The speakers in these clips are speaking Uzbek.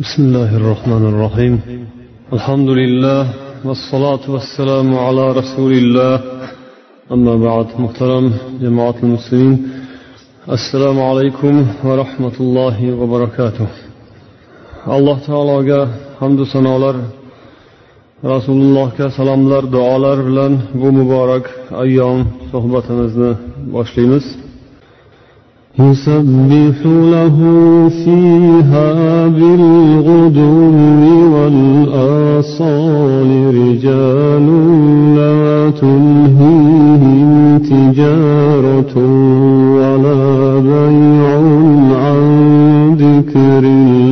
بسم الله الرحمن الرحيم الحمد لله والصلاة والسلام على رسول الله أما بعد محترم جماعة المسلمين السلام عليكم ورحمة الله وبركاته alloh taologa hamdu sanolar rasulullohga salomlar duolar bilan bu muborak ayyom suhbatimizni boshlaymiz يسبح له فيها بالغدو والآصال رجال لا تلهيهم تجارة ولا بيع عن ذكر الله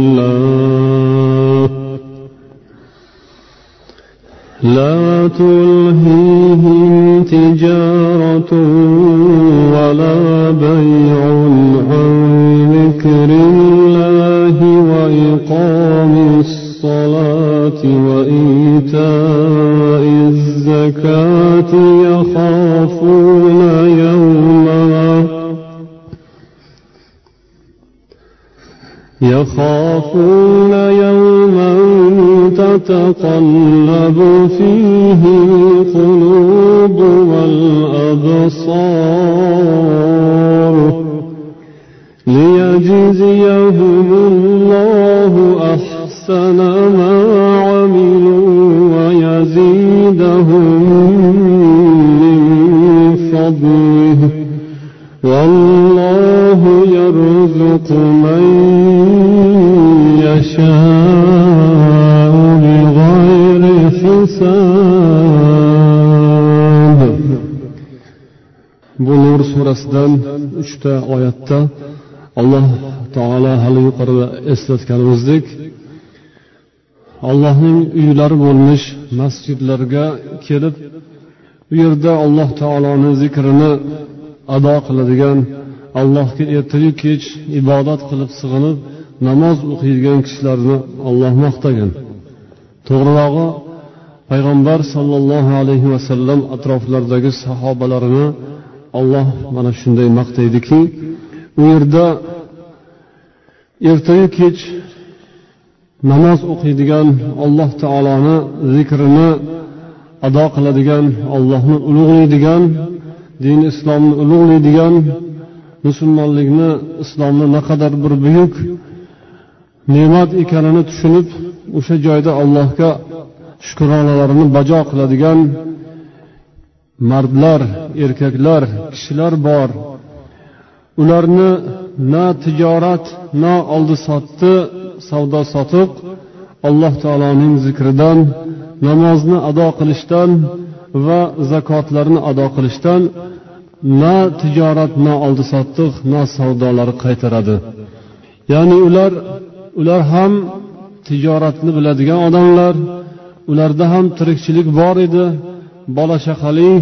لا تلهيهم تجارة ولا بيع عن ذكر الله وإقام الصلاة وإيتاء الزكاة يخافون يوما يخافون يوما تتقلب فيه القلوب والأبصار ليجزيهم الله أحسن ما عملوا ويزيدهم من فضله. والله يرزق من يشاء بغير حساب bu nur surasidan uchta oyatda alloh taolo hali yuqorida eslatganimizdek allohning uylari bo'lmish masjidlarga kelib u yerda alloh taoloni zikrini ado qiladigan allohga ertayu kech ibodat qilib sig'inib namoz o'qiydigan kishilarni olloh maqtagan. To'g'rirog'i payg'ambar sollallohu alayhi vasallam atroflaridagi sahobalarini olloh mana shunday maqtaydiki u yerda ertayu kech namoz o'qiydigan alloh taoloni zikrini ado qiladigan ollohni ulug'laydigan din islomni ulug'laydigan musulmonlikni islomni naqadar bir buyuk ne'mat ekanini tushunib o'sha joyda allohga shukronalarini bajo qiladigan mardlar erkaklar kishilar bor. Ularni na tijorat na oldi sotdi savdo sotiq alloh taoloning zikridan namozni ado qilishdan va zakotlarni ado qilishdan na tijorat na oldi sotdiq na savdolari qaytaradi. Ya'ni ular ular ham tijoratni biladigan odamlar ularda ham tirikchilik bor edi bola chaqali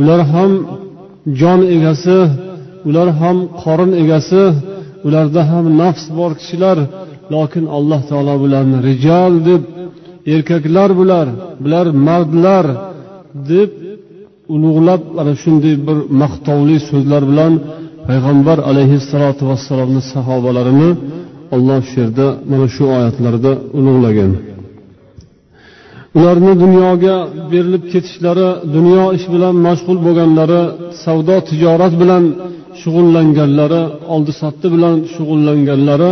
ular ham jon egasi ular ham qorin egasi ularda ham nafs bor kishilar lokin alloh taolo bularni rijol deb erkaklar bular bular mardlar deb ulug'lab ana shunday bir maqtovli so'zlar bilan payg'ambar alayhissalotu vassalomni sahobalarini olloh shu yerda mana shu oyatlarda ulug'lagan. Ularni dunyoga berilib ketishlari dunyo ish bilan mashg'ul bo'lganlari savdo tijorat bilan shug'ullanganlari oldi sotdi bilan shug'ullanganlari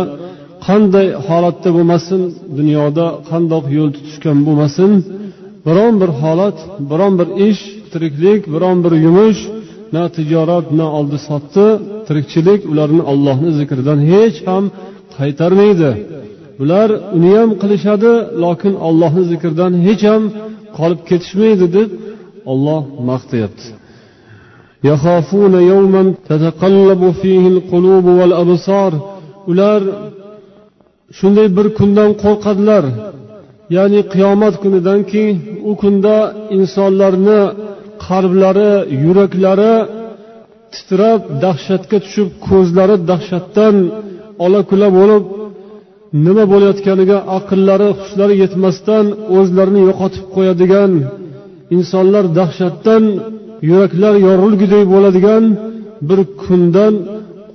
qanday holatda bo'lmasin dunyoda qandoq yo'l tutishgan bo'lmasin biron bir holat biron bir ish tiriklik biron bir yumush na tijorat na oldi sotdi tirikchilik ularni ollohni zikridan hech ham qaytarmaydi. Bular uni ham qilishadi lokin ollohni zikridan hech ham qolib ketishmaydi deb olloh maqtayapti ular shunday bir kundan qo'rqadilar. Ya'ni qiyomat kunidanki u kunda insonlarni qalblari yuraklari titrab dahshatga tushib ko'zlari dahshatdan olakula bo'lib nima bo'layotganiga aqllari hushlari yetmasdan o'zlarini yo'qotib qo'yadigan insonlar dahshatdan yuraklar yorilguday bo'ladigan bir kundan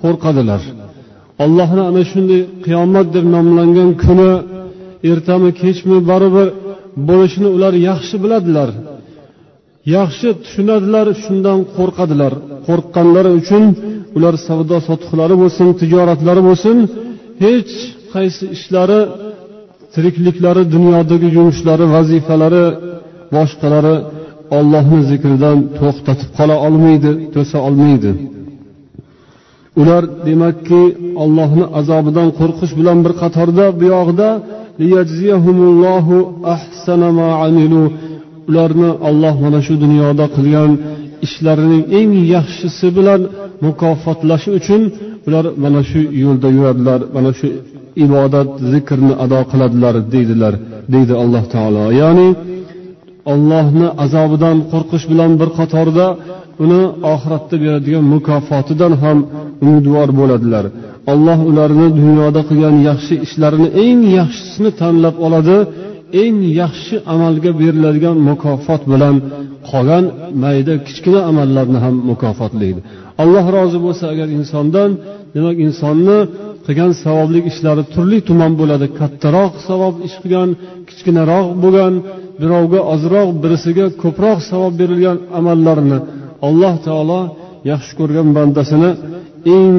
qo'rqadilar. Allohni ana shunday qiyomat deb nomlangan kuni ertami kechmi baribir bo'lishini ular yaxshi biladilar. Yaxshi tushunadilar shundan qo'rqadilar. Qo'rqqanlari uchun ular savdo sotiqlari bo'lsin tijoratlari bo'lsin hech qaysi ishlari tirikliklari dunyodagi yumushlari vazifalari boshqalari ollohni zikridan to'xtatib qola olmaydi to'sa olmaydi. Ular demakki ollohni azobidan qo'rqish bilan bir qatorda buyog'ida ularni olloh mana shu dunyoda qilgan ishlarining eng yaxshisi bilan mukofotlashi uchun ular mana shu yo'lda yuradilar mana shu ibodat zikrni ado qiladilar deydilar deydi alloh taolo. Ya'ni ollohni azobidan qo'rqish bilan bir qatorda uni oxiratda beradigan mukofotidan ham umidvor bo'ladilar. Alloh ularni dunyoda qilgan yaxshi ishlarini eng yaxshisini tanlab oladi. Eng yaxshi amalga beriladigan mukofot bilan qolgan mayda kichkina amallarni ham mukofotlaydi. Alloh rozi bo'lsa agar insondan demak insonni qilgan savobli ishlari turli tuman bo'ladi. Kattaroq savob ish qilgan kichkinaroq bo'lgan birovga ozroq birisiga ko'proq savob berilgan amallarni alloh taolo yaxshi ko'rgan bandasini eng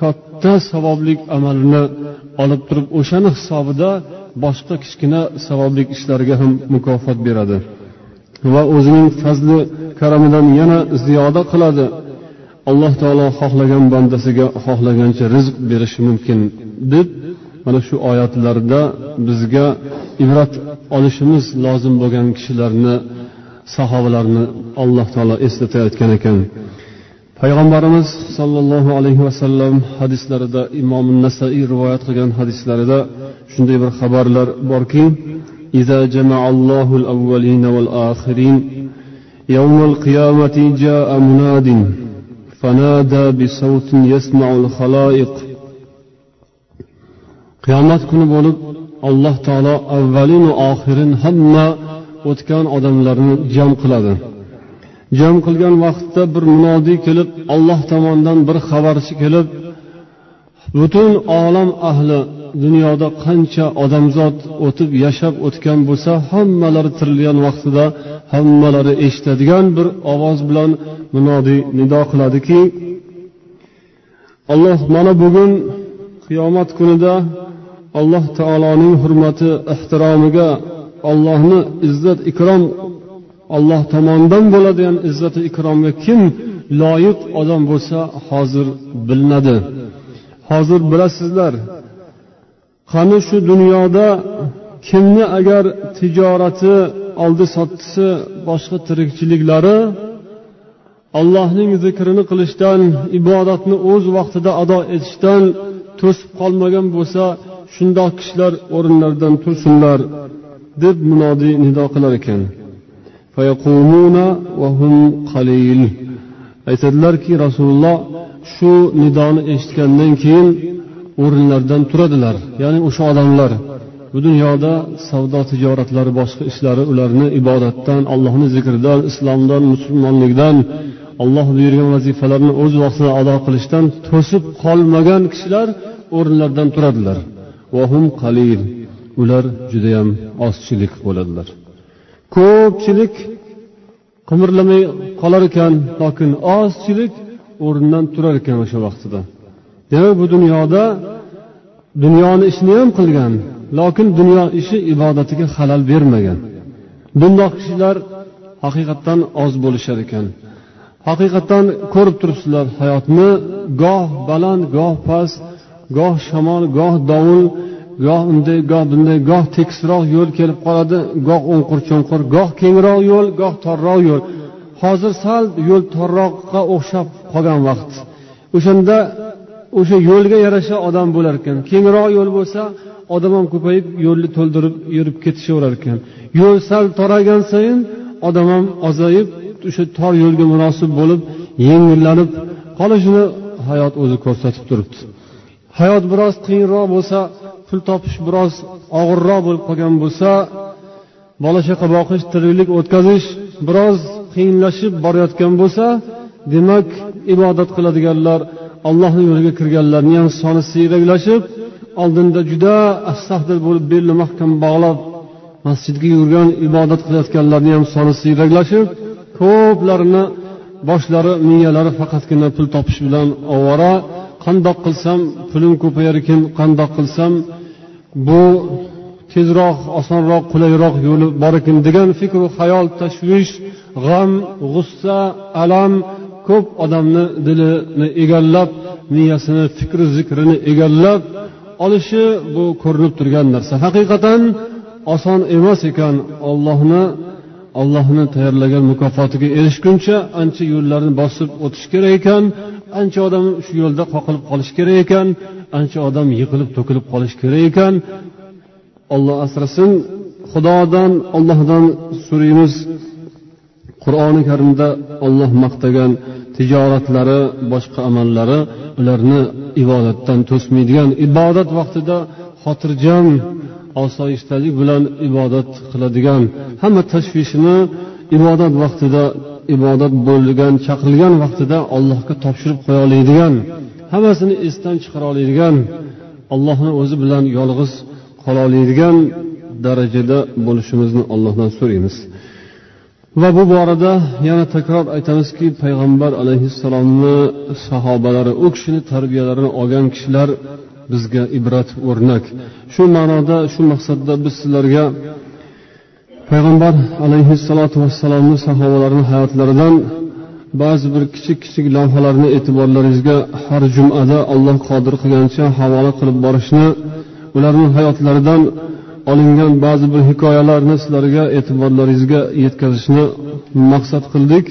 katta savobli amalini olib turib o'shani hisobida boshqa kichkina savobli ishlarga ham mukofot beradi. Va o'zining fazli karamidan yana ziyoda qiladi. Alloh taolo xohlagan bandasiga xohlagancha rizq berishi mumkin deb mana shu oyatlarda bizga ibrat olishimiz lozim bo'lgan kishilarni sahobalarni alloh taolo eslatayotgan ekan. payg'ambarimiz sollallohu alayhi vasallam hadislarida imom nasaiy rivoyat qilgan hadislarida shunday bir xabarlar borki إذا جمع الله الأولين والآخرين يوم القيامة جاء مناد فنادى بصوت يسمع الخلائق qiyomat kuni bo'lib alloh taolo avvalinu oxirin hamma o'tgan odamlarni jam qiladi Jam qilgan vaqtda bir munodiy kelib olloh tomonidan bir xabarchi kelib butun olam ahli dunyoda qancha odamzod o'tib yashab o'tgan bo'lsa hammalari tirilgan vaqtida hammalari eshitadigan bir ovoz bilan munodiy nido qiladiki alloh mana bugun qiyomat kunida alloh taoloning hurmati ehtiromiga ollohni izzat ikrom olloh tomonidan bo'ladigan izzati ikromga kim loyiq odam bo'lsa hozir bilinadi. Hozir bilasizlar qani shu dunyoda kimni agar tijorati oldi sottisi boshqa tirikchiliklari allohning zikrini qilishdan ibodatni o'z vaqtida ado etishdan to'sib qolmagan bo'lsa shundoq kishilar o'rinlaridan tursinlar deb munodiy nido qilar ekan. Aytadilarki rasululloh shu nidoni eshitgandan keyin o'rinlaridan turadilar. Ya'ni o'sha odamlar. Bu dunyoda savdo tijoratlari boshqa ishlari ularni ibodatdan allohni zikridan islomdan musulmonlikdan olloh buyurgan vazifalarni o'z vaqtida ado qilishdan to'sib qolmagan kishilar o'rinlaridan turadilar. Ular judayam ozchilik bo'ladilar. Ko'pchilik qimirlamay qolar ekan lokin ozchilik o'rnidan turar ekan o'sha vaqtida. Demak bu dunyoda dunyoni ishini ham qilgan lokin dunyo ishi ibodatiga halal bermagan. Bundoq kishilar haqiqatdan oz bo'lishar ekan. Haqiqatdan ko'rib turibsizlar hayotni goh baland goh past goh shamol goh dovul goh unday goh bunday goh tekisroq yo'l kelib qoladi goh o'nqir cho'nqir goh kengroq yo'l goh torroq yo'l. Hozir sal yo'l torroqqa o'xshab qolgan vaqt. O'shanda o'sha yo'lga yarasha odam bo'lar ekan. Kengroq yo'l bo'lsa odam ham ko'payib yo'lni to'ldirib yurib ketishaverar ekan. Yo'l sal toraygan sayin odam ham ozayib o'sha tor yo'lga munosib bo'lib yengillanib qolishini hayot o'zi ko'rsatib turibdi. Hayot biroz qiyinroq bo'lsa pul topish biroz og'irroq bo'lib qolgan bo'lsa bola chaqa boqish tiriklik o'tkazish biroz qiyinlashib borayotgan bo'lsa demak ibodat qiladiganlar allohni yo'liga kirganlarni ham soni siyraklashib oldinda juda astahdir bo'lib belni mahkam bog'lab masjidga yurgan ibodat qilayotganlarni ham soni siyraklashib ko'plarini boshlari miyalari faqatgina pul topish bilan ovora qandoq qilsam pulim ko'payar ekan qandoq qilsam bu tezroq osonroq qulayroq yo'li bor ekan degan fikru xayol tashvish g'am g'ussa alam ko'p odamni dilini egallab miyasini fikri zikrini egallab olishi bu ko'rinib turgan narsa. Haqiqatan oson emas ekan ollohni ollohni tayyorlagan mukofotiga erishguncha ancha yo'llarni bosib o'tish kerak ekan. Ancha odam shu yo'lda qoqilib qolishi kerak ekan ancha odam yiqilib to'kilib qolishi kerak ekan. Olloh asrasin xudodan ollohdan so'raymiz qur'oni karimda olloh maqtagan tijoratlari boshqa amallari ularni ibodatdan to'smaydigan ibodat vaqtida xotirjam osoyishtalik bilan ibodat qiladigan hamma tashvishini ibodat vaqtida ibodat bo'lgan chaqirilgan vaqtida allohga topshirib qo'ya oladigan hammasini esdan chiqara oladigan allohni o'zi bilan yolg'iz qola oladigan darajada bo'lishimizni allohdan so'raymiz. Va bu borada yana takror aytamizki payg'ambar alayhissalomni sahobalari u kishini tarbiyalarini olgan kishilar bizga ibrat o'rnak. Shu ma'noda shu maqsadda biz sizlarga payg'ambar alayhissalotu vassalomni sahobalarini hayotlaridan ba'zi bir kichik kichik lavhalarni e'tiborlaringizga har jumada alloh qodir qilgancha havola qilib borishni ularni hayotlaridan olingan ba'zi bir hikoyalarni sizlarga e'tiborlaringizga yetkazishni maqsad qildik.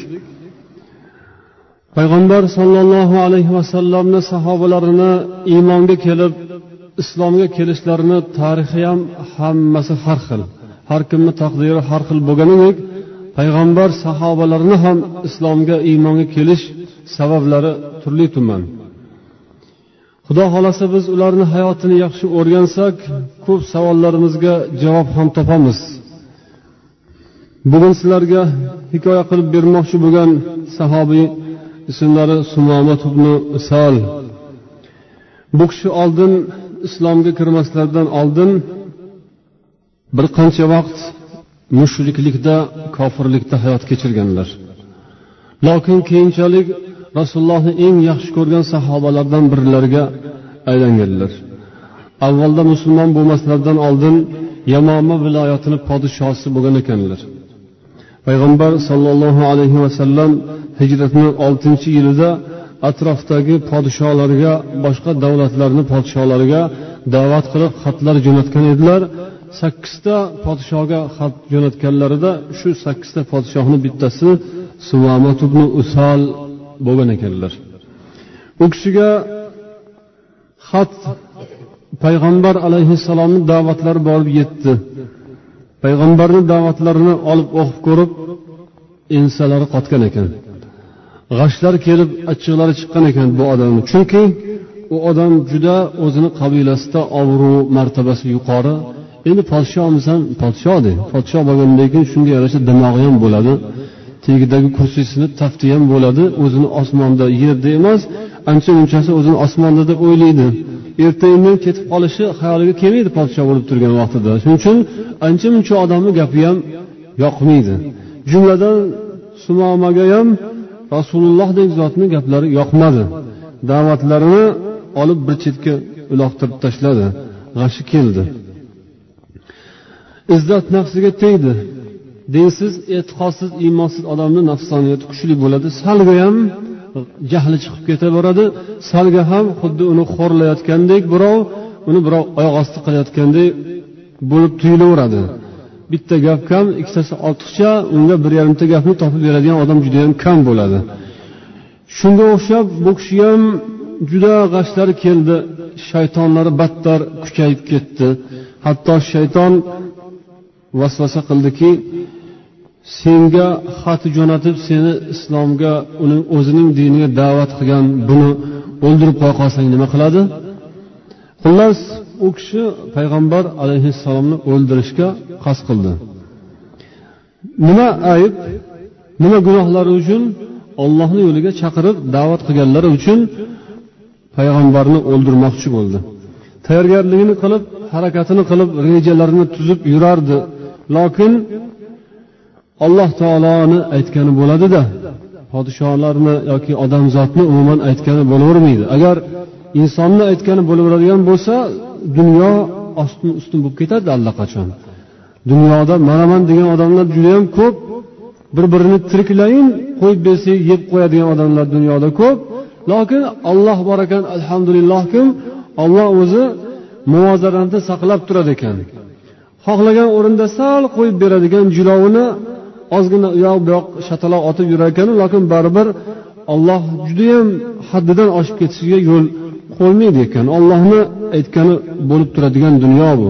Payg'ambar sollallohu alayhi vasallamni sahobalarini iymonga kelib islomga kelishlarini tarixi ham hammasi har xil. Har kimni taqdiri har xil bo'lganidek payg'ambar sahobalarini ham islomga iymonga kelish sabablari turli tuman. Xudo xohlasa biz ularni hayotini yaxshi o'rgansak ko'p savollarimizga javob ham topamiz. Bugun sizlarga hikoya qilib bermoqchi bo'lgan sahobiy ismlari sumomat ibn sal bu kishi oldin islomga kirmaslaridan oldin bir qancha vaqt mushriklikda kofirlikda hayot kechirganlar. Lokin keyinchalik rasulullohni eng yaxshi ko'rgan sahobalardan birlariga aylanganlar. Avvalda musulmon bo'lmaslaridan oldin yamoma viloyatini podshosi bo'lgan ekanlar. Payg'ambar sollallohu alayhi vasallam hijratni oltinchi yilida atrofdagi podsholarga boshqa davlatlarni podsholariga da'vat qilib xatlar jo'natgan edilar. Sakkizta podshoga xat jo'natganlarida shu sakkizta podshohni bittasi suvamat ibn usal bo'lgan ekanlar. U kishiga xat payg'ambar alayhissalomni da'vatlari borib yetdi. Payg'ambarni da'vatlarini olib o'qib ko'rib ensalari qotgan ekan. G'ashlar kelib achchiqlari chiqqan ekan bu odamni chunki u odam juda o'zini qabilasida obro' martabasi yuqori endi podshomisan podshode podsho bo'lgandan keyin shunga yarasha dimog'i ham bo'ladi. Tagidagi kursisini tafti ham bo'ladi. O'zini osmonda yerda emas ancha munchasi o'zini osmonda deb o'ylaydi. Erta indin ketib qolishi xayoliga kelmaydi podsho bo'lib turgan vaqtida. Shuning uchun ancha muncha odamni gapi ham yoqmaydi. Jumladan sumomaga ham rasulullohdek zotni gaplari yoqmadi. Da'vatlarini olib bir chetga uloqtirib tashladi. G'ashi keldi. Izzat nafsiga tegdi. Dinsiz e'tiqodsiz iymonsiz odamni nafsoniyati kuchli bo'ladi. Salga ham jahli chiqib ketaveradi. Salga ham xuddi uni xo'rlayotgandek birov uni birov oyoq osti qilayotgandek bo'lib tuyulaveradi. Bitta gap kam ikkitasi ortiqcha unga bir yarimta gapni topib beradigan odam judayam kam bo'ladi. Shunga o'xshab bu kishi ham juda g'ashlari keldi. Shaytonlari battar kuchayib ketdi. Hatto shayton vasvasa qildiki senga xat jo'natib seni islomga uning o'zining diniga da'vat qilgan buni o'ldirib qo'ya qolsang nima qiladi? Xullas u kishi payg'ambar alayhissalomni o'ldirishga qasd qildi. Nima ayb nima gunohlari uchun ollohni yo'liga chaqirib da'vat qilganlari uchun payg'ambarni o'ldirmoqchi bo'ldi. Tayyorgarligini qilib harakatini qilib rejalarini tuzib yurardi. Lokin alloh taoloni aytgani bo'ladida podsholarni yoki odamzodni umuman aytgani bo'lavermaydi. Agar insonni aytgani bo'laveradigan bo'lsa dunyo ostin ustun bo'lib ketadi allaqachon. Dunyoda manaman degan odamlar judayam ko'p. Bir birini tiriklayin qo'yib bersak yeb qo'yadigan odamlar dunyoda ko'p. Lokin alloh bor ekan alhamdulillahkim olloh o'zi muvozanatni saqlab turar ekan. Xohlagan o'rinda sal qo'yib beradigan jilovini ozgina u yoq bu yoq shataloq otib yurar ekanu lekin baribir olloh judayam haddidan oshib ketishiga yo'l qo'ymaydi ekan. Ollohni aytgani bo'lib turadigan dunyo bu.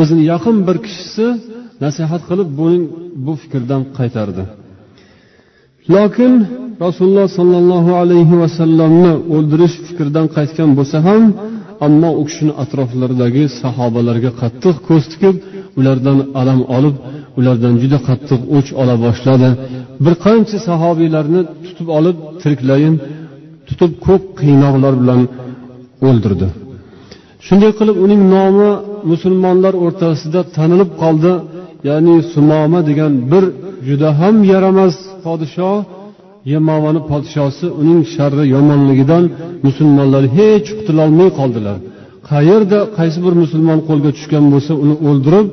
O'zini yaqin bir kishisi nasihat qilib buning bu fikrdan qaytardi. Lokin rasululloh sollallohu alayhi vasallamni o'ldirish fikridan qaytgan bo'lsa ham ammo u kishini atroflaridagi sahobalarga qattiq ko'z tikib ulardan alam olib ulardan juda qattiq o'ch ola boshladi. Bir qancha sahobiylarni tutib olib tiriklayin tutib ko'p qiynoqlar bilan o'ldirdi. Shunday qilib uning nomi musulmonlar o'rtasida tanilib qoldi. Ya'ni sumoma degan bir juda ham yaramas podshoh yamovani podshosi uning sharri yomonligidan musulmonlar hech qutulolmay qoldilar. Qayerda qaysi bir musulmon qo'lga tushgan bo'lsa uni o'ldirib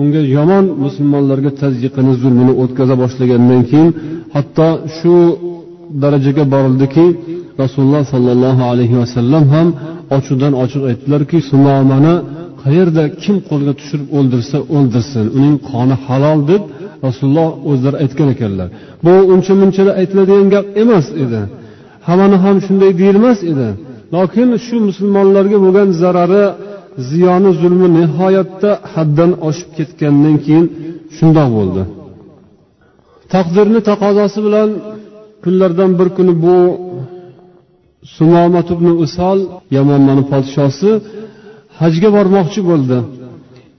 unga yomon musulmonlarga tazyiqini zulmini o'tkaza boshlagandan keyin hatto shu darajaga borildiki rasululloh sollallohu alayhi vasallam ham ochiqdan ochiq aytdilarki sumomani qayerda kim qo'lga tushirib o'ldirsa o'ldirsin uning qoni halol deb rasululloh o'zlari aytgan ekanlar. Bu uncha munchalar aytiladigan gap emas edi. Hammani ham shunday deyilmas edi. Lokin shu musulmonlarga bo'lgan zarari ziyoni zulmi nihoyatda haddan oshib ketgandan keyin shundoq bo'ldi. Taqdirni taqozosi bilan kunlardan bir kuni bu sumomat ibn usol yamanmani podshosi hajga bormoqchi bo'ldi.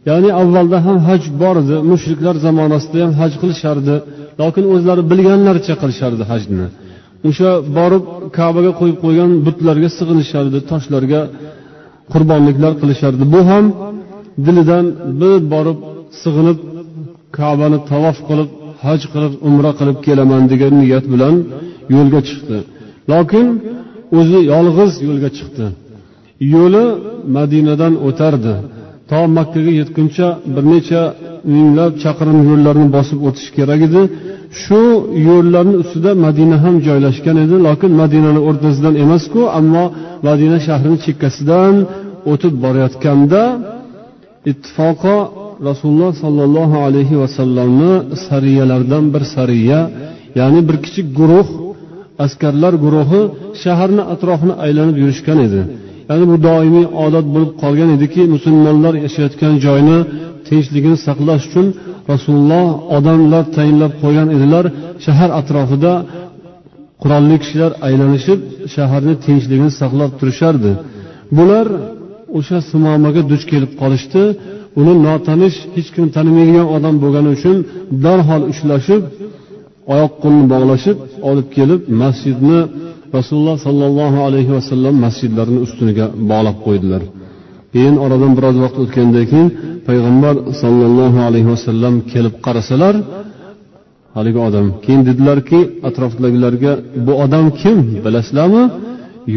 Ya'ni avvalda ham haj bor edi mushriklar zamonasida ham haj qilishardi lokin o'zlari bilganlaricha qilishardi hajni. O'sha borib kabaga qo'yib qo'ygan butlarga sig'inishardi toshlarga qurbonliklar qilishardi. Bu ham dilidan bir borib sig'inib kabani tavof qilib haj qilib umra qilib kelaman degan niyat bilan yo'lga chiqdi. Lokin o'zi yolg'iz yo'lga chiqdi. Yo'li madinadan o'tardi. To makkaga yetguncha bir necha minglab chaqirim yo'llarni bosib o'tish kerak edi. Shu yo'llarni ustida madina ham joylashgan edi lokin madinani o'rtasidan emasku ammo madina shahrini chekkasidan o'tib borayotganda ittifoqo rasululloh sollallohu alayhi vasallamni sariyalaridan bir sariya ya'ni bir kichik guruh askarlar guruhi shaharni atrofini aylanib yurishgan edi. Ya'ni bu doimiy odat bo'lib qolgan ediki musulmonlar yashayotgan joyni tinchligini saqlash uchun rasululloh odamlar tayinlab qo'ygan edilar. Shahar atrofida qurolli kishilar aylanishib shaharni tinchligini saqlab turishardi. Bular o'sha sumomaga duch kelib qolishdi. Uni notanish hech kim tanimaydigan odam bo'lgani uchun darhol ushlashib oyoq qo'lini bog'lashib olib kelib masjidni rasululloh sollallohu alayhi vasallam masjidlarini ustuniga bog'lab qo'ydilar. Keyin oradan biroz vaqt o'tgandan keyin payg'ambar sollallohu alayhi vasallam kelib qarasalar haligi odam keyin dedilarki atrofdagilarga bu odam kim? Bilasizlarmi?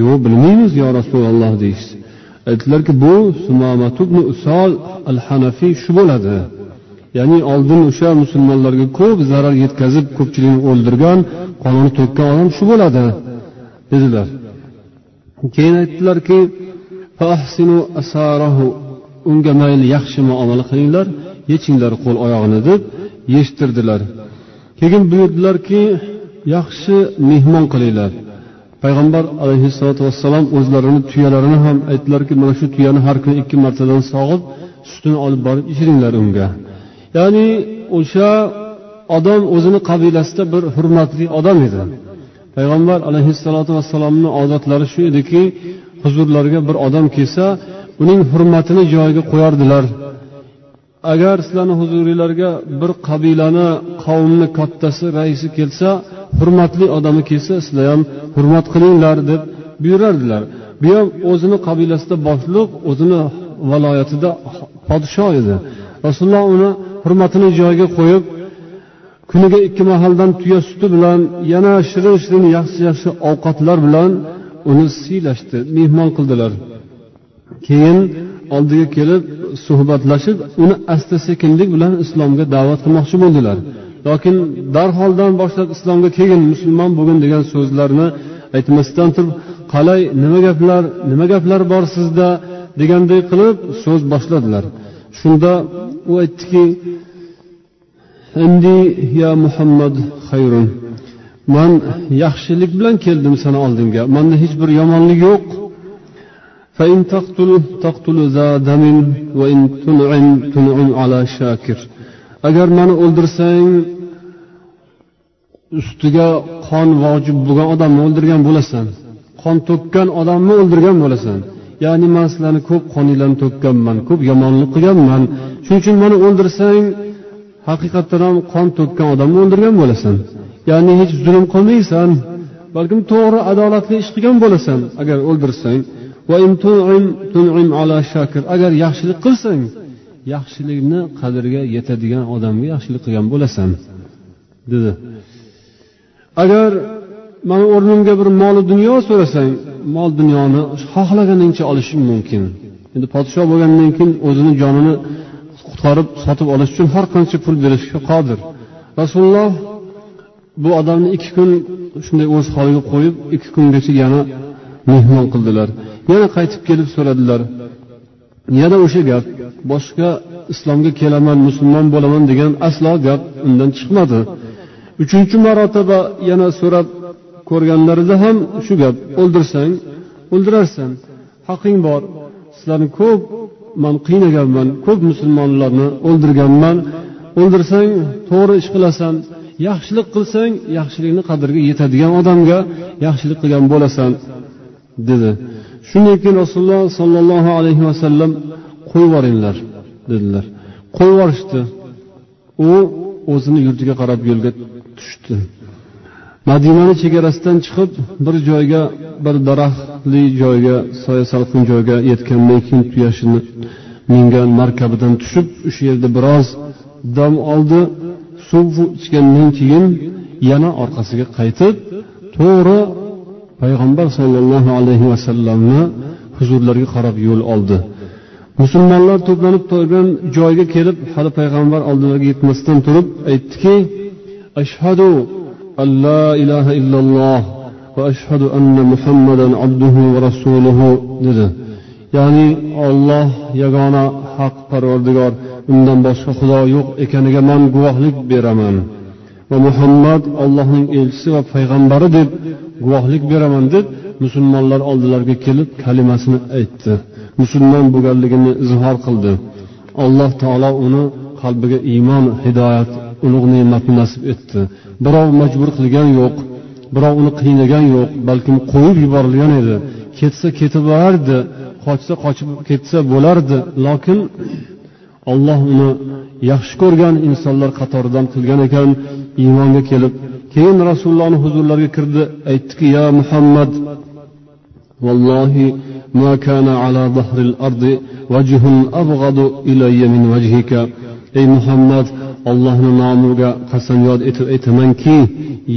Yo'q bilmaymiz yo rasululloh deyishdi aytdilarki bu usol al hanafiy shu bo'ladi. Ya'ni oldin o'sha musulmonlarga ko'p zarar yetkazib ko'pchilikni o'ldirgan qonini to'kkan odam shu bo'ladi. Dedilar. Keyin aytdilarki unga mayli yaxshi muomala qilinglar yechinglar qo'l oyog'ini deb yechtirdilar. Keyin buyurdilarki yaxshi mehmon qilinglar payg'ambar alayhissalotu vassalom o'zlarini tuyalarini ham aytdilarki mana shu tuyani har kuni ikki martadan sog'ib sutini olib borib ichiringlar unga ya'ni o'sha odam o'zini qabilasida bir hurmatli odam edi. Payg'ambar alayhissalotu vassalomni odatlari shu ediki huzurlariga bir odam kelsa uning hurmatini joyiga qo'yardilar. Agar sizlarni huzuringlarga bir qabilani qavmni kattasi raisi kelsa hurmatli odami kelsa sizlar ham hurmat qilinglar deb buyurardilar. Bu ham o'zini qabilasida boshliq o'zini viloyatida podsho edi. Rasululloh uni hurmatini joyiga qo'yib kuniga ikki mahaldan tuya suti bilan yana shirin shirin yaxshi yaxshi ovqatlar bilan uni siylashdi mehmon qildilar. Keyin oldiga kelib suhbatlashib uni asta sekinlik bilan islomga da'vat qilmoqchi bo'ldilar. Lokin darholdan boshlab islomga kelgin musulmon bo'lgin degan so'zlarni aytmasdan turib qalay nima gaplar nima gaplar bor sizda deganday qilib so'z boshladilar. Shunda u aytdiki indi ya muhammad xayrun man yaxshilik bilan keldim sani oldingga manda hech bir yomonlik yo'q فإن تقتل تقتل ذا دم وإن تنعم تنعم على شاكر agar mani o'ldirsang ustiga qon vojib bo'lgan odamni o'ldirgan bo'lasan qon to'kkan odamni o'ldirgan bo'lasan ya'ni man sizlarni ko'p qoninglarni to'kkanman ko'p yomonlik qilganman shuning uchun mani o'ldirsang haqiqatdan ham qon to'kkan odamni o'ldirgan bo'lasan. Ya'ni hech zulm qilmaysan balkim to'g'ri adolatli ish qilgan bo'lasan agar o'ldirsang. Agar yaxshilik qilsang yaxshilikni qadriga yetadigan odamga yaxshilik qilgan bo'lasan dedi. Agar mani o'rnimga bir molu dunyo so'rasang mol dunyoni xohlaganingcha olishing mumkin. Endi podshoh bo'lgandan keyin o'zini jonini qutqarib sotib olish uchun har qancha pul berishga qodir. Rasululloh bu odamni ikki kun shunday o'z holiga qo'yib ikki kungacha yana mehmon qildilar. Yana qaytib kelib so'radilar yana o'sha gap boshqa islomga kelaman musulmon bo'laman degan aslo gap undan chiqmadi. Uchinchi marotaba yana so'rab ko'rganlarida ham shu gap o'ldirsang o'ldirarsan haqing bor sizlarni ko'p man qiynaganman ko'p musulmonlarni o'ldirganman. O'ldirsang to'g'ri ish qilasan. Yaxshilik qilsang yaxshilikni qadriga yetadigan odamga yaxshilik qilgan bo'lasan dedi. Shundan keyin rasululloh sollallohu alayhi vasallam qo'yib yuboringlar dedilar. Qo'yib yuborishdi. U o'zini yurtiga qarab yo'lga tushdi. Madinani chegarasidan chiqib bir joyga bir daraxt xavfli joyga soya salqin joyga yetgandan keyin tuyashini mingan markabidan tushib o'sha yerda biroz dam oldi. Suv ichgandan keyin yana orqasiga qaytib to'g'ri payg'ambar sollallohu alayhi vasallamni huzurlariga qarab yo'l oldi. Musulmonlar to'planib turgan joyga kelib hali payg'ambar oldilariga yetmasdan turib aytdiki ashhadu alla ilaha illalloh va ashhadu anna muhammadan abduhu va rasuluhu dedi. Ya'ni olloh yagona haq parvardigor undan boshqa xudo yo'q ekaniga man guvohlik beraman. Va muhammad allohning elchisi va payg'ambari deb guvohlik beraman deb musulmonlar oldilariga kelib kalimasini aytdi. Musulmon bo'lganligini izhor qildi. Alloh taolo uni qalbiga iymon hidoyat ulug' ne'matni nasib etdi. Birov majbur qilgan yo'q birov uni qiynagan yo'q balkim qo'yib yuborilgan edi ketsa ketib borardi qochsa qochib ketsa bo'lardi lokin olloh uni yaxshi ko'rgan insonlar qatoridan qilgan ekan iymonga kelib keyin rasulullohni huzurlariga kirdi aytdiki ya muhammad vallohi ما كان على ظهر الأرض وجه أبغض إلي من وجهك ey muhammad ollohni nomiga qasamyod etib aytamanki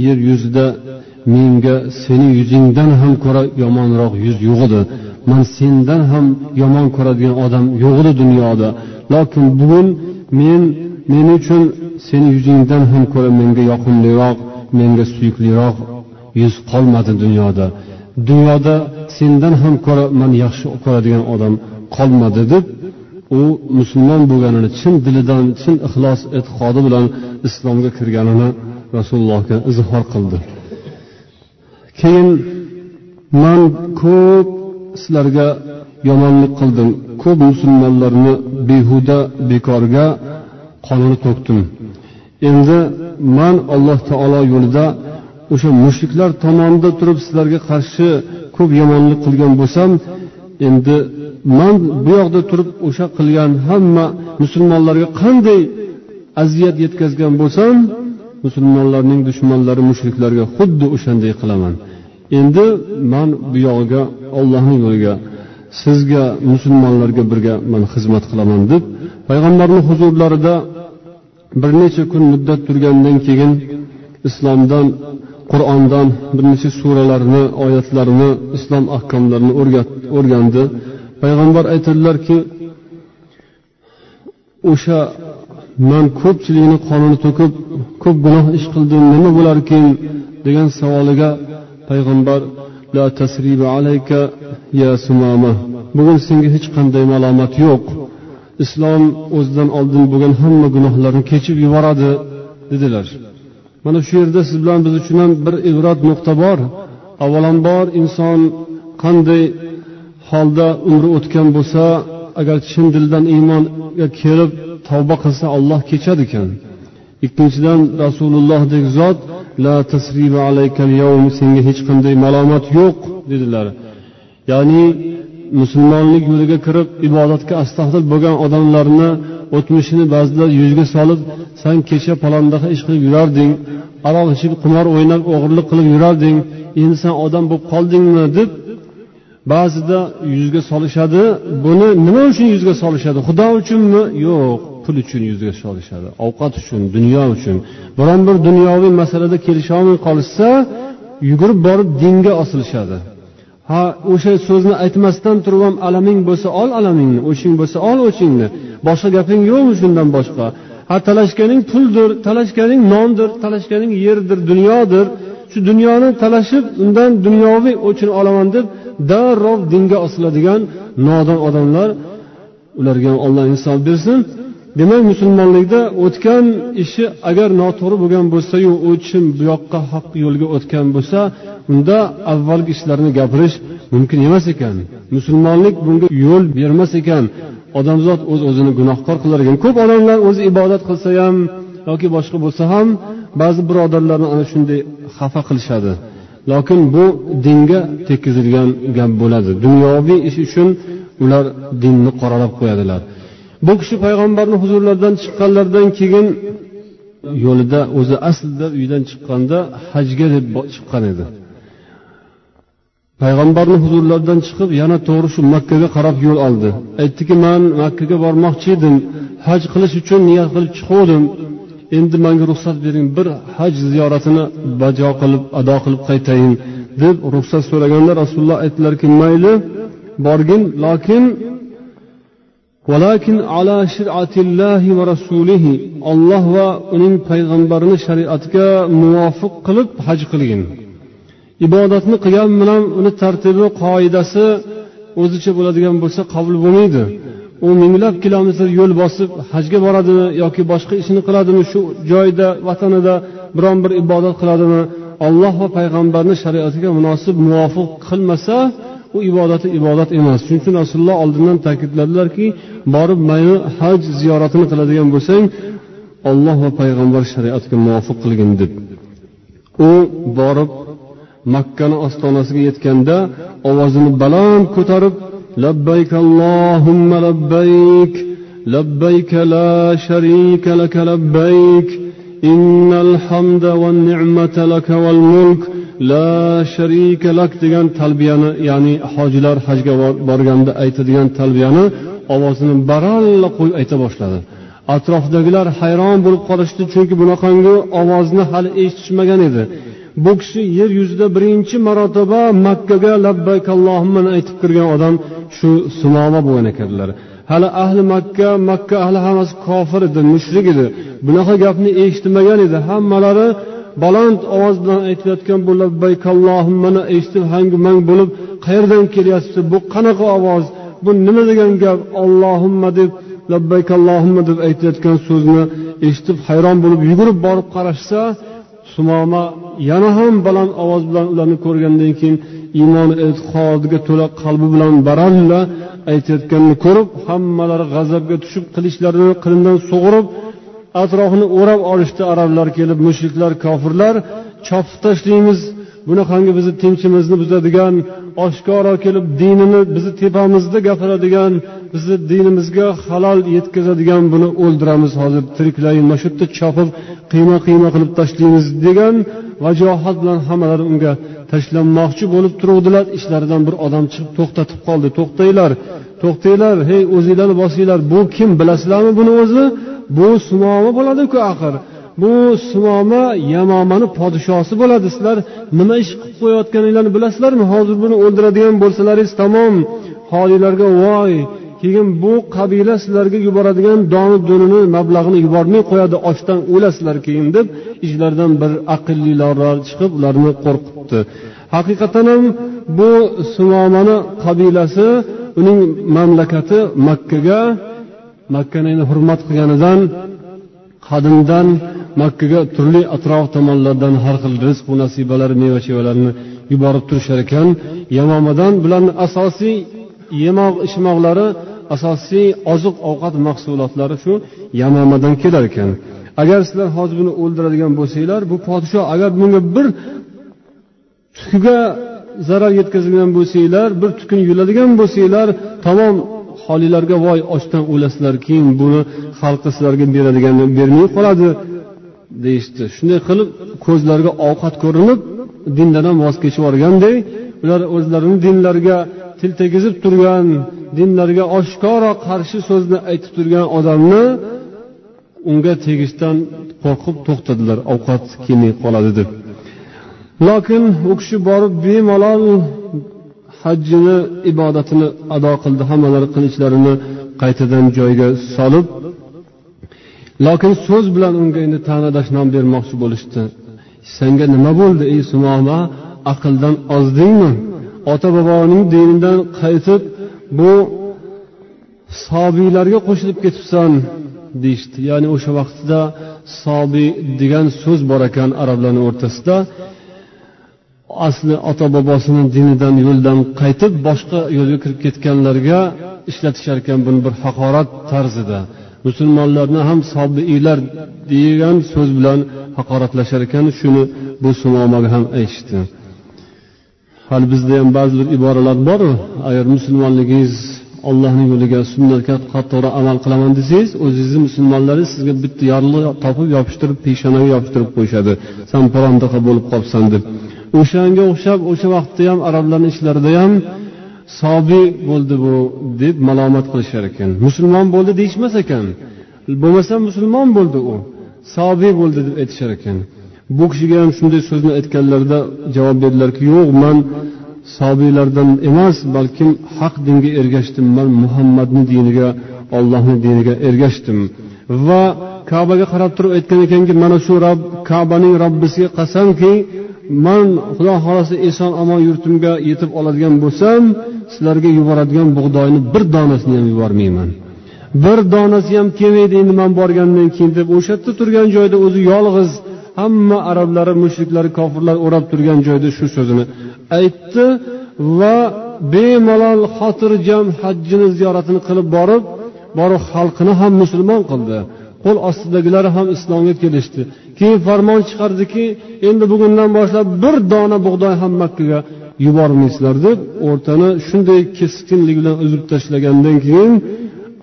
yer yuzida menga seni yuzingdan ham ko'ra yomonroq yuz yo'q edi man sendan ham yomon ko'radigan odam yo'q edi dunyoda. Lokin bugun men men uchun seni yuzingdan ham ko'ra menga yoqimliroq menga suyukliroq yuz qolmadi dunyoda. Dunyoda sendan ham ko'ra man yaxshi ko'radigan odam qolmadi deb u musulmon bo'lganini chin dilidan chin ixlos e'tiqodi bilan islomga kirganini rasulullohga izhor qildi. Keyin man ko'p sizlarga yomonlik qildim. Ko'p musulmonlarni behuda bekorga qonini to'kdim. Endi man alloh taolo yo'lida o'sha mushriklar tomonida turib sizlarga qarshi ko'p yomonlik qilgan bo'lsam endi man bu yoqda turib o'sha qilgan hamma musulmonlarga qanday aziyat yetkazgan bo'lsam musulmonlarning dushmanlari mushriklarga xuddi o'shanday qilaman. Endi man bu yog'iga ollohni yo'liga sizga musulmonlarga birga man xizmat qilaman deb payg'ambarni huzurlarida bir necha kun muddat turgandan keyin islomdan qur'ondan bir necha suralarni oyatlarni islom ahkomlarini o'rgandi. Payg'ambar aytadilarki o'sha man ko'pchilikni qonini to'kib ko'p gunoh ish qildim nima bo'larkin degan savoliga payg'ambar la tasriba alayka ya sumama. Bugun senga hech qanday malomat yo'q. Islom o'zidan oldin bo'lgan hamma gunohlarni kechib yuboradi dedilar. Mana shu yerda siz bilan biz uchun ham bir ibrat nuqta bor. Avvalambor inson qanday holda umri o'tgan bo'lsa agar chin dildan iymonga kelib tavba qilsa olloh kechadi ekan ikkinchidan rasulullohdek zot la tasriba alaykal yawm senga hech qanday malomat yo'q dedilar. Ya'ni musulmonlik yo'liga kirib ibodatga astahil bo'lgan odamlarni o'tmishini ba'zilar yuzga solib san kecha palondaqa ish qilib yurarding aroq ichib qimor o'ynab o'g'irlik qilib yurarding endi san odam bo'lib qoldingmi? deb ba'zida yuzga solishadi. Buni nima uchun yuzga solishadi? Xudo uchunmi? Yo'q pul uchun yuzga solishadi. Ovqat uchun dunyo uchun. Biron bir dunyoviy masalada kelisholmay qolishsa yugurib borib dinga osilishadi. Ha o'sha so'zni aytmasdan turib ham alaming bo'lsa ol alamingni o'ching bo'lsa ol o'chingni. Boshqa gaping yo'qmi shundan boshqa? Ha talashganing puldir talashganing nondir talashganing yerdir dunyodir. Shu dunyoni talashib undan dunyoviy o'chini olaman deb darrov dinga osiladigan nodon odamlar ularga ham alloh insof bersin. Demak musulmonlikda o'tgan ishi agar noto'g'ri bo'lgan bo'lsayu u kishi bu yoqqa haq yo'lga o'tgan bo'lsa unda avvalgi ishlarni gapirish mumkin emas ekan. Musulmonlik bunga yo'l bermas ekan. Odamzod o'z uz o'zini gunohkor qilar ekan. Ko'p odamlar o'zi ibodat qilsa ham yoki boshqa bo'lsa ham ba'zi birodarlarni ana shunday xafa qilishadi. Lokin bu dinga tekkizilgan gap bo'ladi. Dunyoviy ish uchun ular dinni qoralab qo'yadilar. Bu kishi payg'ambarni huzurlaridan chiqqanlaridan keyin yo'lida o'zi aslida uydan chiqqanda hajga deb chiqqan edi. Payg'ambarni huzurlaridan chiqib yana to'g'ri shu makkaga qarab yo'l oldi. Aytdiki man makkaga bormoqchi edim. Haj qilish uchun niyat qilib chiquvdim. Endi manga ruxsat bering bir haj ziyoratini bajo qilib ado qilib qaytayin deb ruxsat so'raganda rasululloh aytdilarki mayli borgin lokin olloh va uning payg'ambarini shariatiga muvofiq qilib haj qilgin. Ibodatni qilgan bilan uni tartibi qoidasi o'zicha bo'ladigan bo'lsa qabul bo'lmaydi. U minglab kilometr yo'l bosib hajga boradimi yoki boshqa ishini qiladimi shu joyda vatanida biron bir ibodat qiladimi olloh va payg'ambarni shariatiga munosib muvofiq qilmasa u ibodati ibodat emas. Shuning uchun rasululloh oldindan ta'kidladilarki borib mayli haj ziyoratini qiladigan bo'lsang olloh va payg'ambar shariatiga muvofiq qilgin deb. U borib makkani ostonasiga yetganda ovozini baland ko'tarib labbayk allohumma labbayk labbayk la sharika laka labbayk innal hamda wan ni'mata laka wal mulk la sharika lak degan talbiyani ya'ni hojilar hajga borganda aytadigan talbiyani ovozini baralla qo'yib ayta boshladi atrofdagilar hayron bo'lib qolishdi chunki bunaqangi ovozni hali eshitishmagan edi. Bu kishi yer yuzida birinchi marotaba makkaga labbayk allohimmani aytib kirgan odam shu suloma bo'lgan ekanlar. Hali ahli makka makka ahli hammasi kofir edi mushrik edi. Bunaqa gapni eshitmagan edi. Hammalari baland ovoz bilan aytilayotgan bu labbayk allohimmani eshitib hangu mang bo'lib qayerdan kelyapti bu qanaqa ovoz bu nima degan gap ollohimma deb labbayk allohimma deb aytayotgan so'zni eshitib hayron bo'lib yugurib borib qarashsa sumoma yana ham baland ovoz bilan ularni ko'rgandan keyin iymon e'tiqodiga to'la qalbi bilan baralla aytayotganini ko'rib hammalari g'azabga tushib qilichlarini qinidan sug'urib atrofini o'rab olishdi arablar kelib mushriklar kofirlar chopib tashlaymiz bunaqangi bizni tinchimizni buzadigan oshkoro kelib dinini bizni tepamizda gapiradigan bizni dinimizga halol yetkazadigan buni o'ldiramiz hozir. Tiriklayin mana shu yerda chopib qiyma qiyma qilib tashlaymiz degan vajohat bilan hammalari unga tashlanmoqchi bo'lib turuvdilar. Ishlaridan bir odam chiqib to'xtatib qoldi. To'xtanglar to'xtanglar hey o'zinglarni bosinglar. Bu kim bilasizlarmi buni o'zi? Bu sumoma bo'ladiku axir. Bu sumoma yamomani podshosi bo'ladi sizlar nima ish qilib qo'yayotganinglarni bilasizlarmi? Hozir buni o'ldiradigan bo'lsalaringiz tamom. Holinglarga voy keyin bu qabila sizlarga yuboradigan doni dunini mablag'ini yubormay qo'yadi ochdan o'lasizlar keyin deb ichlaridan bir aqllilar chiqib ularni qo'rqitdi. Haqiqatdan ham bu sumomani qabilasi uning mamlakati makkaga makkani hurmat qilganidan qadimdan makkaga turli atrof tomonlardan har xil rizq nasibalar meva chevalarni yuborib turishar ekan. Yamomadan bularni asosiy yemoq ichmoqlari asosiy oziq ovqat mahsulotlari shu yamomadan kelar ekan. Agar sizlar hozir buni o'ldiradigan bo'lsanglar bu podsho agar bunga bir tukiga zarar yetkazadigan bo'lsanglar bir tukun yuladigan bo'lsanglar tamom holinglarga voy ochdan o'lasizlar keyin buni xalqi sizlarga beradigan bermay qoladi. Deyishdi. Shunday qilib ko'zlariga ovqat ko'rinib dindan ham voz kechib yuborganday ular o'zlarini dinlariga til tegizib turgan dinlariga oshkora qarshi so'zni aytib turgan odamni unga tegishdan qo'rqib to'xtadilar. Ovqat kelmay qoladi deb. Lokin u kishi borib bemalol hajjini ibodatini ado qildi. Hammalari qilichlarini qaytadan joyiga solib lokin so'z bilan unga endi ta'na dashnom bermoqchi bo'lishdi. Senga nima bo'ldi ey sumoma aqldan ozdingmi? Ota boboning dinidan qaytib bu sobiylarga qo'shilib ketibsan deyishdi. Ya'ni o'sha vaqtda sobiy degan so'z bor ekan arablarni o'rtasida. Asli ota bobosini dinidan yo'ldan qaytib boshqa yo'lga kirib ketganlarga ishlatishar ekan buni bir haqorat tarzida. Musulmonlarni ham sobiiylar degan so'z bilan haqoratlashar ekan shuni bu sumomaga ham aytishdi. Hali bizda ham ba'zi bir iboralar bor agar musulmonligingiz ollohni yo'liga sunnatga qattiqroq amal qilaman desangiz o'zingizni musulmonlaringiz sizga bitta yorliq topib yopishtirib peshonaga yopishtirib qo'yishadi. San palondaqa bo'lib qolibsan deb. O'shanga o'xshab o'sha vaqtda ham arablarni ichlarida ham sobiy bo'ldi bu deb malomat qilishar ekan. Musulmon bo'ldi deyishmas ekan. Bo'lmasa musulmon bo'ldi u. Sobiy bo'ldi deb aytishar ekan. Bu kishiga ham shunday so'zni aytganlarida javob berdilarki yo'q man sobiylardan emas balkim haq dinga ergashdim. Man muhammadni diniga ollohni diniga ergashdim. Va kabaga qarab turib aytgan ekanki mana shu rob kabaning robbisiga qasamki man xudo xohlasa eson omon yurtimga yetib oladigan bo'lsam sizlarga yuboradigan bug'doyni bir donasini ham yubormayman. Bir donasi ham kelmaydi endi man borgandan keyin deb o'sha yerda turgan joyda o'zi yolg'iz hamma arablari mushriklar kofirlar o'rab turgan joyda shu so'zini aytdi va bemalol xotirjam hajjini ziyoratini qilib borib borib xalqini ham musulmon qildi. Qo'l ostidagilari ham islomga kelishdi. Keyin farmon chiqardiki endi bugundan boshlab bir dona bug'doy ham makkaga yubormaysizlar deb o'rtani shunday keskinlik bilan uzib tashlagandan keyin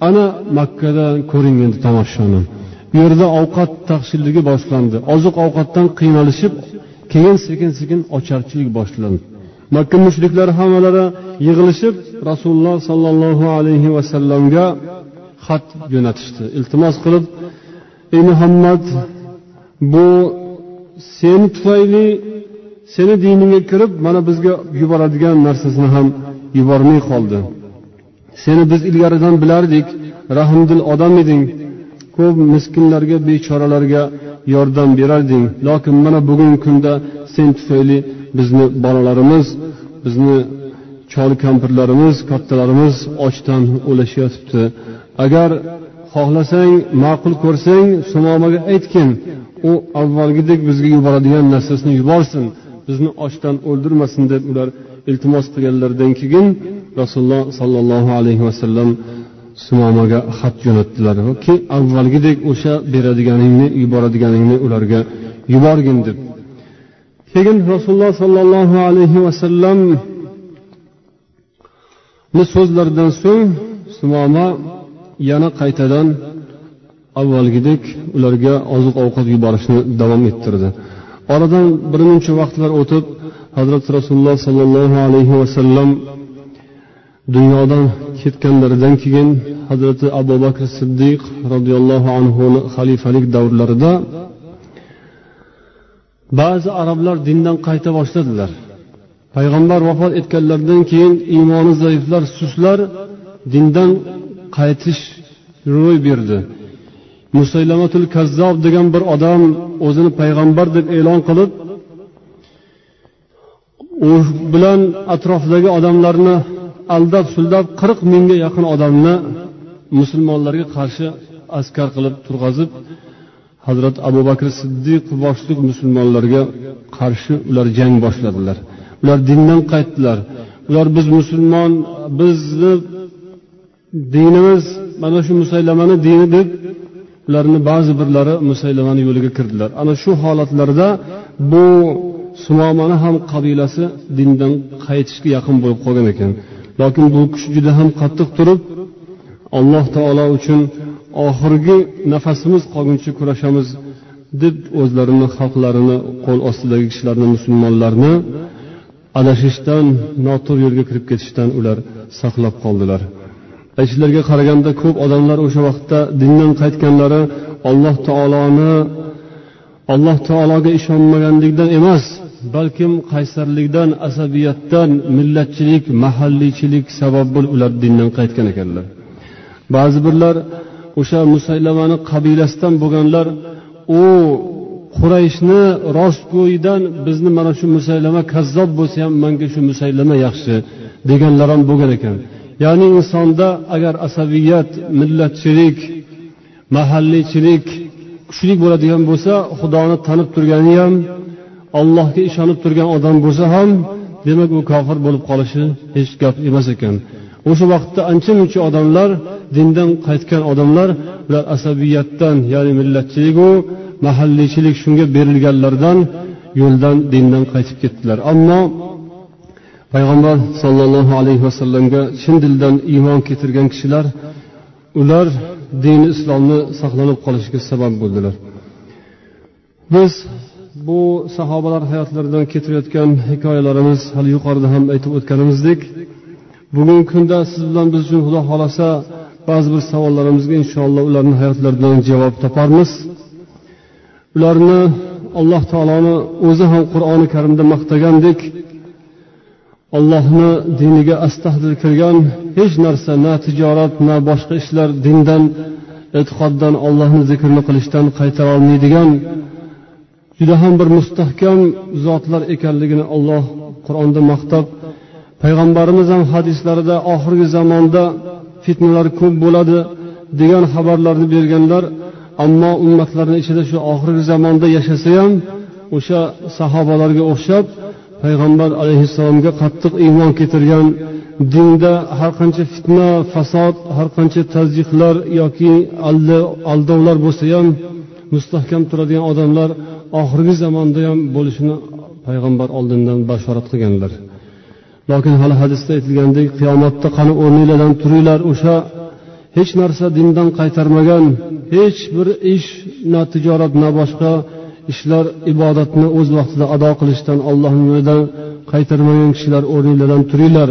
ana makkadan ko'ring endi tomoshani bu yerda ovqat taqchilligi boshlandi. Oziq ovqatdan qiynalishib keyin sekin sekin ocharchilik boshlandi. Makka mushriklari hammalari yig'ilishib rasululloh sollallohu alayhi vasallamga xat jo'natishdi. Iltimos qilib ey muhammad bu sen tufayli seni diningga kirib mana bizga yuboradigan narsasini ham yubormay qoldi. Seni biz ilgaridan bilardik rahmdil odam eding. Ko'p miskinlarga bechoralarga yordam berarding. Lokin mana bugungi kunda sen tufayli bizni bolalarimiz bizni chol kampirlarimiz kattalarimiz ochdan o'lashyotibdi. Agar xohlasang ma'qul ko'rsang sumomaga aytgin u avvalgidek bizga yuboradigan narsasini yuborsin. Bizni ochdan o'ldirmasin deb ular iltimos qilganlaridan keyin rasululloh sollallohu alayhi vasallam sumomaga xat jo'natdilar ki avvalgidek o'sha beradiganingni yuboradiganingni ularga yuborgin deb. Keyin rasululloh sollallohu alayhi vasallamni so'zlaridan so'ng sumoma yana qaytadan avvalgidek ularga oziq ovqat yuborishni davom ettirdi. Oradan bir muncha vaqtlar o'tib hazrati rasululloh sollallohu alayhi vasallam dunyodan ketganlaridan keyin hazrati abu bakr siddiq roziyallohu anhuni xalifalik davrlarida ba'zi arablar dindan qayta boshladilar. Payg'ambar vafot etganlaridan keyin iymoni zaiflar suslar dindan qaytish ro'y berdi. Musaylamatul kazzob degan bir odam o'zini payg'ambar deb e'lon qilib u bilan atrofidagi odamlarni aldab suldab qirq mingga yaqin odamni musulmonlarga qarshi askar qilib turg'azib hazrat abu bakr siddiq boshliq musulmonlarga qarshi ular jang boshladilar. Ular dindan qaytdilar. Ular biz musulmon bizni dinimiz mana shu musaylamani dini deb ularni ba'zi birlari musaylamani yo'liga kirdilar. Ana shu holatlarda bu sumomani ham qabilasi dindan qaytishga yaqin bo'lib qolgan ekan. Lokin bu kishi juda ham qattiq turib alloh taolo uchun oxirgi nafasimiz qolguncha kurashamiz deb o'zlarini xalqlarini qo'l ostidagi kishilarni musulmonlarni adashishdan noto'g'ri yo'lga kirib ketishdan ular saqlab qoldilar. Aytishlariga qaraganda ko'p odamlar o'sha vaqtda dindan qaytganlari alloh taoloni alloh taologa ishonmaganlikdan emas balkim qaysarlikdan asabiyatdan millatchilik mahalliychilik sabab bo'lib ular dindan qaytgan ekanlar. Ba'zi birlar o'sha musaylamani qabilasidan bo'lganlar u qurayshni rostgo'yidan bizni mana shu musaylama kazzob bo'lsa ham manga shu musaylama yaxshi deganlar ham bo'lgan ekan. Ya'ni insonda agar asabiyat millatchilik mahalliychilik kuchli bo'ladigan bo'lsa xudoni tanib turgani ham allohga ishonib turgan odam bo'lsa ham demak u kofir bo'lib qolishi hech gap emas ekan. O'sha vaqtda ancha muncha odamlar dindan qaytgan odamlar ular asabiyatdan ya'ni millatchiligu mahalliychilik shunga berilganlardan yo'ldan dindan qaytib ketdilar. Ammo payg'ambar sollallohu alayhi vasallamga chin dildan iymon keltirgan kishilar ular dini islomni saqlanib qolishiga sabab bo'ldilar. Biz bu sahobalar hayotlaridan keltirayotgan hikoyalarimiz hali yuqorida ham aytib o'tganimizdek bugungi kunda siz bilan biz uchun xudo xohlasa ba'zi bir savollarimizga inshaalloh ularni hayotlaridan javob toparmiz. Ularni alloh taoloni o'zi ham qur'oni karimda maqtagandek ollohni diniga astahdil kirgan hech narsa na tijorat na boshqa ishlar dindan e'tiqoddan ollohni zikrini qilishdan qaytara olmaydigan juda ham bir mustahkam zotlar ekanligini olloh qur'onda maqtab payg'ambarimiz ham hadislarida oxirgi zamonda fitnalar ko'p bo'ladi degan xabarlarni berganlar ammo ummatlarni ichida shu oxirgi zamonda yashasa ham o'sha sahobalarga o'xshab payg'ambar alayhissalomga qattiq iymon keltirgan dinda har qancha fitna fasod har qancha tazyiqlar yoki aldovlar bo'lsa ham mustahkam turadigan odamlar oxirgi zamonda ham bo'lishini payg'ambar oldindan bashorat qilganlar. Lokin hali hadisda aytilgandek qiyomatda qani o'rninglardan turinglar o'sha hech narsa dindan qaytarmagan hech bir ish na tijorat na boshqa ishlar ibodatni o'z vaqtida ado qilishdan allohni yo'lidan qaytarmagan kishilar o'rninglardan turinglar.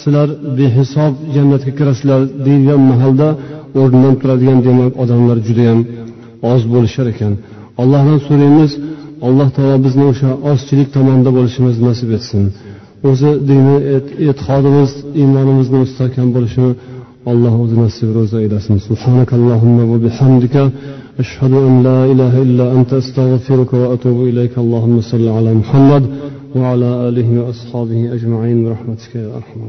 Sizlar behisob jannatga kirasizlar deyilgan mahalda o'rnidan turadigan demak odamlar judayam oz bo'lishar ekan. Allohdan so'raymiz alloh taolo bizni o'sha ozchilik tomonida bo'lishimizni nasib etsin. O'zi dini e'tiqodimiz iymonimizni mustahkam bo'lishini alloh o'zi nasib ro'za aylasin subhanakallohumma va bihamdika أشهد أن لا إله إلا أنت أستغفرك وأتوب إليك. اللهم صل على محمد وعلى آله وأصحابه أجمعين. برحمتك يا أرحم